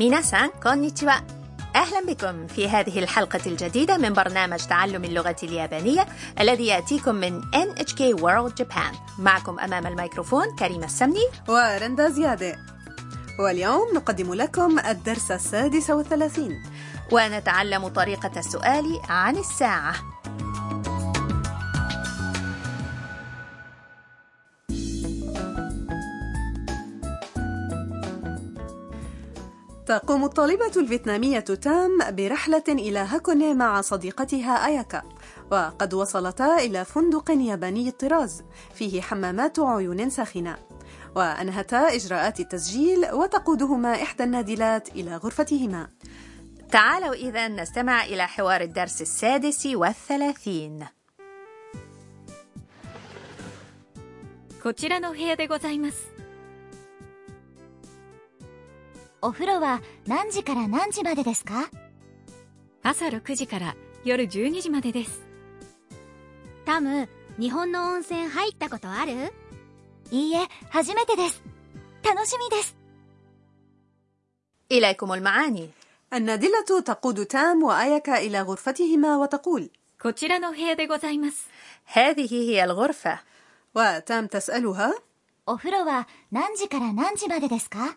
ميناسان كونيتشوا أهلا بكم في هذه الحلقة الجديدة من برنامج تعلم اللغة اليابانية الذي يأتيكم من NHK World Japan. معكم أمام الميكروفون كريمة السمني. ورندا زيادة. واليوم نقدم لكم الدرس السادس والثلاثين. ونتعلم طريقة السؤال عن الساعة. تقوم الطالبة الفيتنامية تام برحلة إلى هاكوني مع صديقتها أياكا وقد وصلتا إلى فندق ياباني الطراز فيه حمامات عيون ساخنة وأنهتا إجراءات التسجيل وتقودهما إحدى النادلات إلى غرفتهما تعالوا إذا نستمع إلى حوار الدرس السادس والثلاثين こちらの部屋でございます お風呂は何時から何時までですか朝6時から夜12時までですタム、日本の温泉入ったことあるいいえ、初めてです。楽しみです。 إليكم المعاني النادلة تقود تام وأياكا إلى غرفتهما وتقول こちらの部屋でございます هذه هي الغرفة وتام تسألها お風呂は何時から何時までですか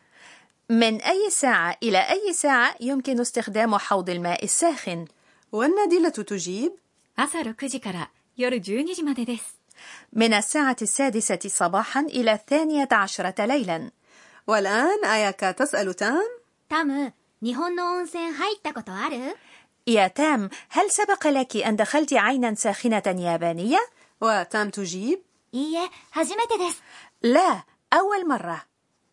من أي ساعة إلى أي ساعة يمكن استخدام حوض الماء الساخن والنادلة تجيب 朝6時から夜12時までです من الساعة السادسة صباحا إلى الثانية عشرة ليلا والآن أياكا تسأل تام タム、日本の温泉入ったことある يا تام هل سبق لك أن دخلت عينا ساخنة يابانية؟ وتام تجيب いいえ、初めてです。 لا أول مرة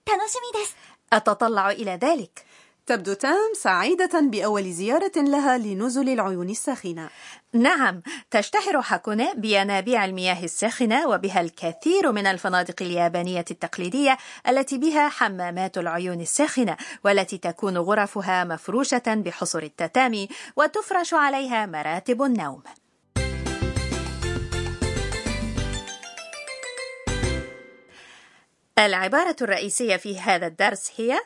楽しみです。 أتطلع إلى ذلك. تبدو تام سعيدة بأول زيارة لها لنزل العيون الساخنة. نعم تشتهر حاكوني بينابيع المياه الساخنة وبها الكثير من الفنادق اليابانية التقليدية التي بها حمامات العيون الساخنة والتي تكون غرفها مفروشة بحصر التتامي وتفرش عليها مراتب النوم. العبارة الرئيسية في هذا الدرس هي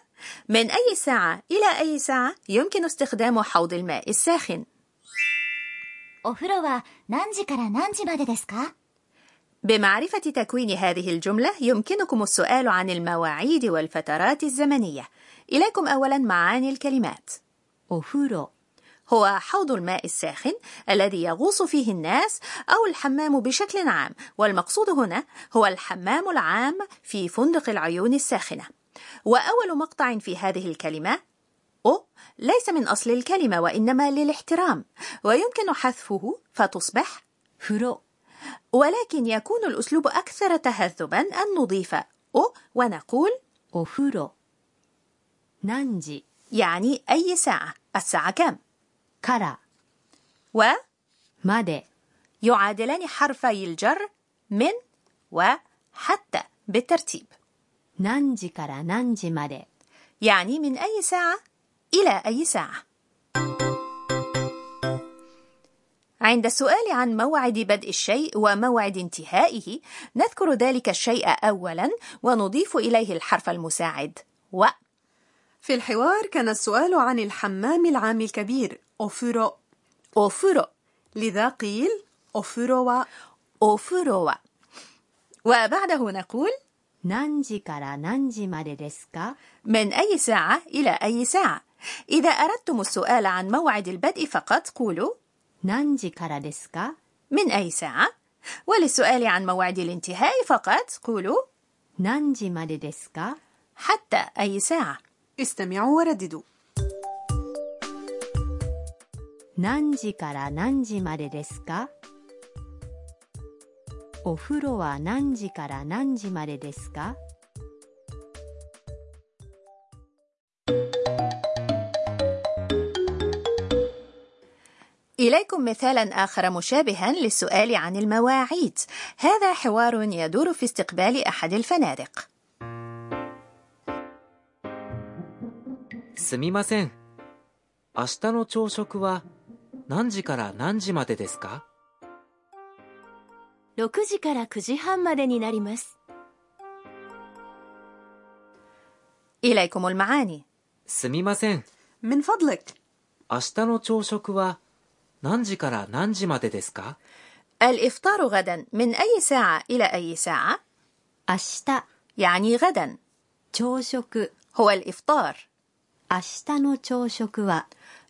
من أي ساعة إلى أي ساعة يمكن استخدام حوض الماء الساخن お風呂は何時から何時までですか بمعرفة تكوين هذه الجملة يمكنكم السؤال عن المواعيد والفترات الزمنية. إليكم أولا معاني الكلمات. お風呂 هو حوض الماء الساخن الذي يغوص فيه الناس أو الحمام بشكل عام، والمقصود هنا هو الحمام العام في فندق العيون الساخنة. وأول مقطع في هذه الكلمة أو ليس من أصل الكلمة وإنما للاحترام، ويمكن حذفه فتصبح فرو. ولكن يكون الأسلوب أكثر تهذبا أن نضيف أو ونقول أوفرو نانجي يعني أي ساعة الساعة كم؟ から و まで يعادلان حرفي الجر من وحتى بالترتيب 何時から何時まで يعني من أي ساعة إلى أي ساعة عند السؤال عن موعد بدء الشيء وموعد انتهائه نذكر ذلك الشيء أولا ونضيف إليه الحرف المساعد و في الحوار كان السؤال عن الحمام العام الكبير أوفورو أوفورو لذا قيل أوفورو و أوفورو وبعده نقول 何時から何時までですか من أي ساعة إلى أي ساعة إذا أردتم السؤال عن موعد البدء فقط قولوا 何時からですか من أي ساعة وللسؤال عن موعد الانتهاء فقط قولوا 何時までですか حتى أي ساعة استمعوا ورددوا 何時から何時までですかお風呂は何時から何時までですか إليكم مثالا آخر مشابها للسؤال عن المواعيد هذا حوار يدور في استقبال أحد الفنادق すみません。明日の朝食は 何時から何時までですか6時から9時半までになります。 إليكم المعاني すみません。 من فضلك 明日の朝食は何時から何時までですか الإفطار غدا من أي ساعة إلى أي ساعة؟ 明日 يعني غدا 朝食 هو الإفطار 明日の朝食は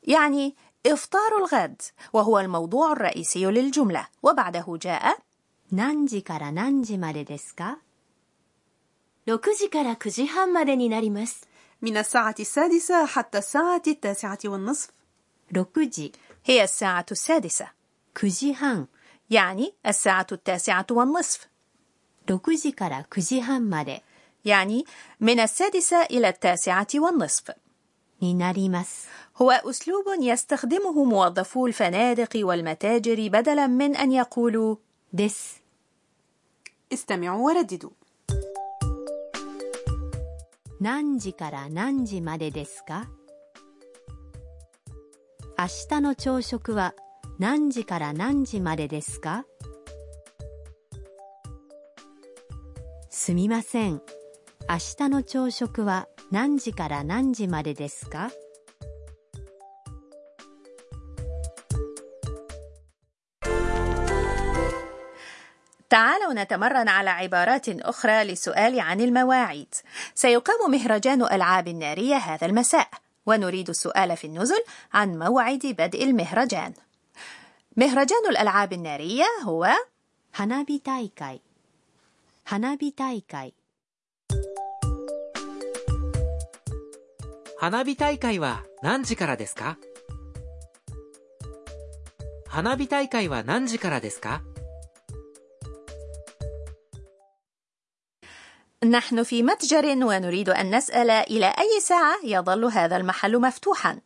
يعني إفطار الغد وهو الموضوع الرئيسي للجملة وبعده جاء 何時から何時までですか6時から9時半までになります。 من الساعة السادسة حتى الساعة التاسعة والنصف 6時 هي الساعة السادسة 9時半 يعني الساعة التاسعة والنصف 6時から9時半まで يعني من السادسة إلى التاسعة والنصف になります。 هو أسلوب يستخدمه موظفو الفنادق والمتاجر بدلا من أن يقولوا です。 استمعوا ورددوا 何時から何時までですか明日の朝食は何時から何時までですかすみません。明日の朝食は何時から何時までですか تعالوا نتمرن على عبارات أخرى للسؤال عن المواعيد سيقام مهرجان ألعاب نارية هذا المساء ونريد السؤال في النزل عن موعد بدء المهرجان مهرجان الألعاب النارية هو 花火大会花火大会花火大会は何時からですか花火大会は何時からですか نحن في متجر ونريد أن نسأل إلى أي ساعة يظل هذا المحل مفتوحا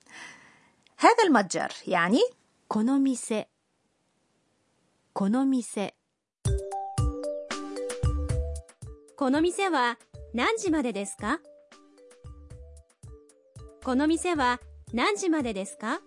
هذا المتجر يعني この店この店この店は何時までですかこの店は何時までですか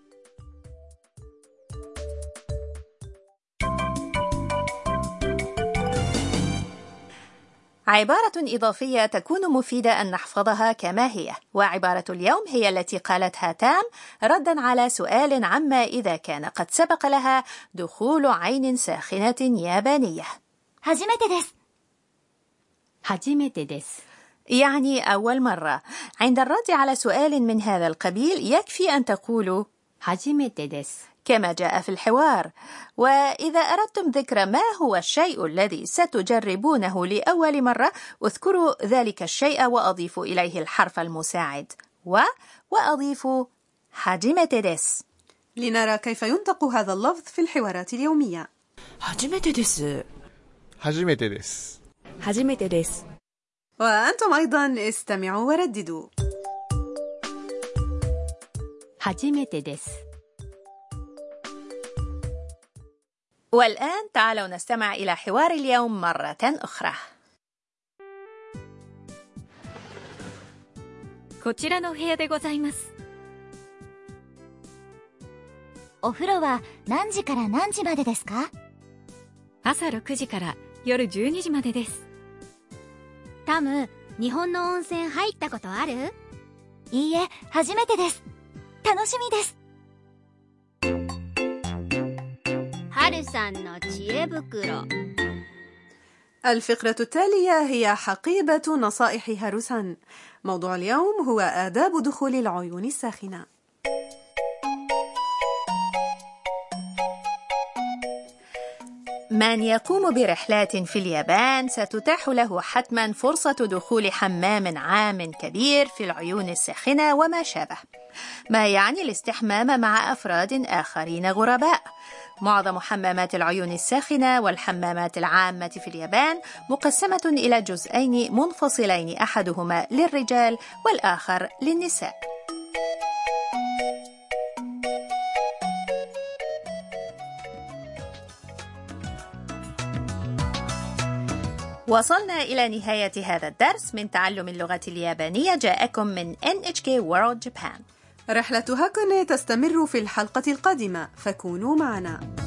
عبارة إضافية تكون مفيدة أن نحفظها كما هي وعبارة اليوم هي التي قالتها تام ردا على سؤال عما إذا كان قد سبق لها دخول عين ساخنة يابانية 初めてです。初めてです。 يعني أول مرة عند الرد على سؤال من هذا القبيل يكفي أن تقولوا 初めてです。 كما جاء في الحوار. وإذا أردتم ذكر ما هو الشيء الذي ستجربونه لأول مرة اذكروا ذلك الشيء وأضيفوا إليه الحرف المساعد. は وأضيفوا 初めてです. لنرى كيف ينطق هذا اللفظ في الحوارات اليومية. 初めてです. 初めてです. 初めてです. وأنتم أيضا استمعوا ورددوا. 初めてです. والآن تعالوا نستمع إلى حوار اليوم مرة أخرى こちらの部屋でございます。お風呂は何時から何時までですか朝6時から夜12時までです。タム、日本の温泉入ったことあるいいえ、初めてです。楽しみです。 春さんの知恵袋 الفقرة التالية هي حقيبة نصائح هاروسان موضوع اليوم هو آداب دخول العيون الساخنة من يقوم برحلات في اليابان ستتاح له حتما فرصة دخول حمام عام كبير في العيون الساخنة وما شابه. ما يعني الاستحمام مع أفراد آخرين غرباء. معظم حمامات العيون الساخنة والحمامات العامة في اليابان مقسمة إلى جزئين منفصلين أحدهما للرجال والآخر للنساء. وصلنا إلى نهاية هذا الدرس من تعلم اللغة اليابانية. جاءكم من NHK World Japan. رحلة هاكوني تستمر في الحلقة القادمة. فكونوا معنا.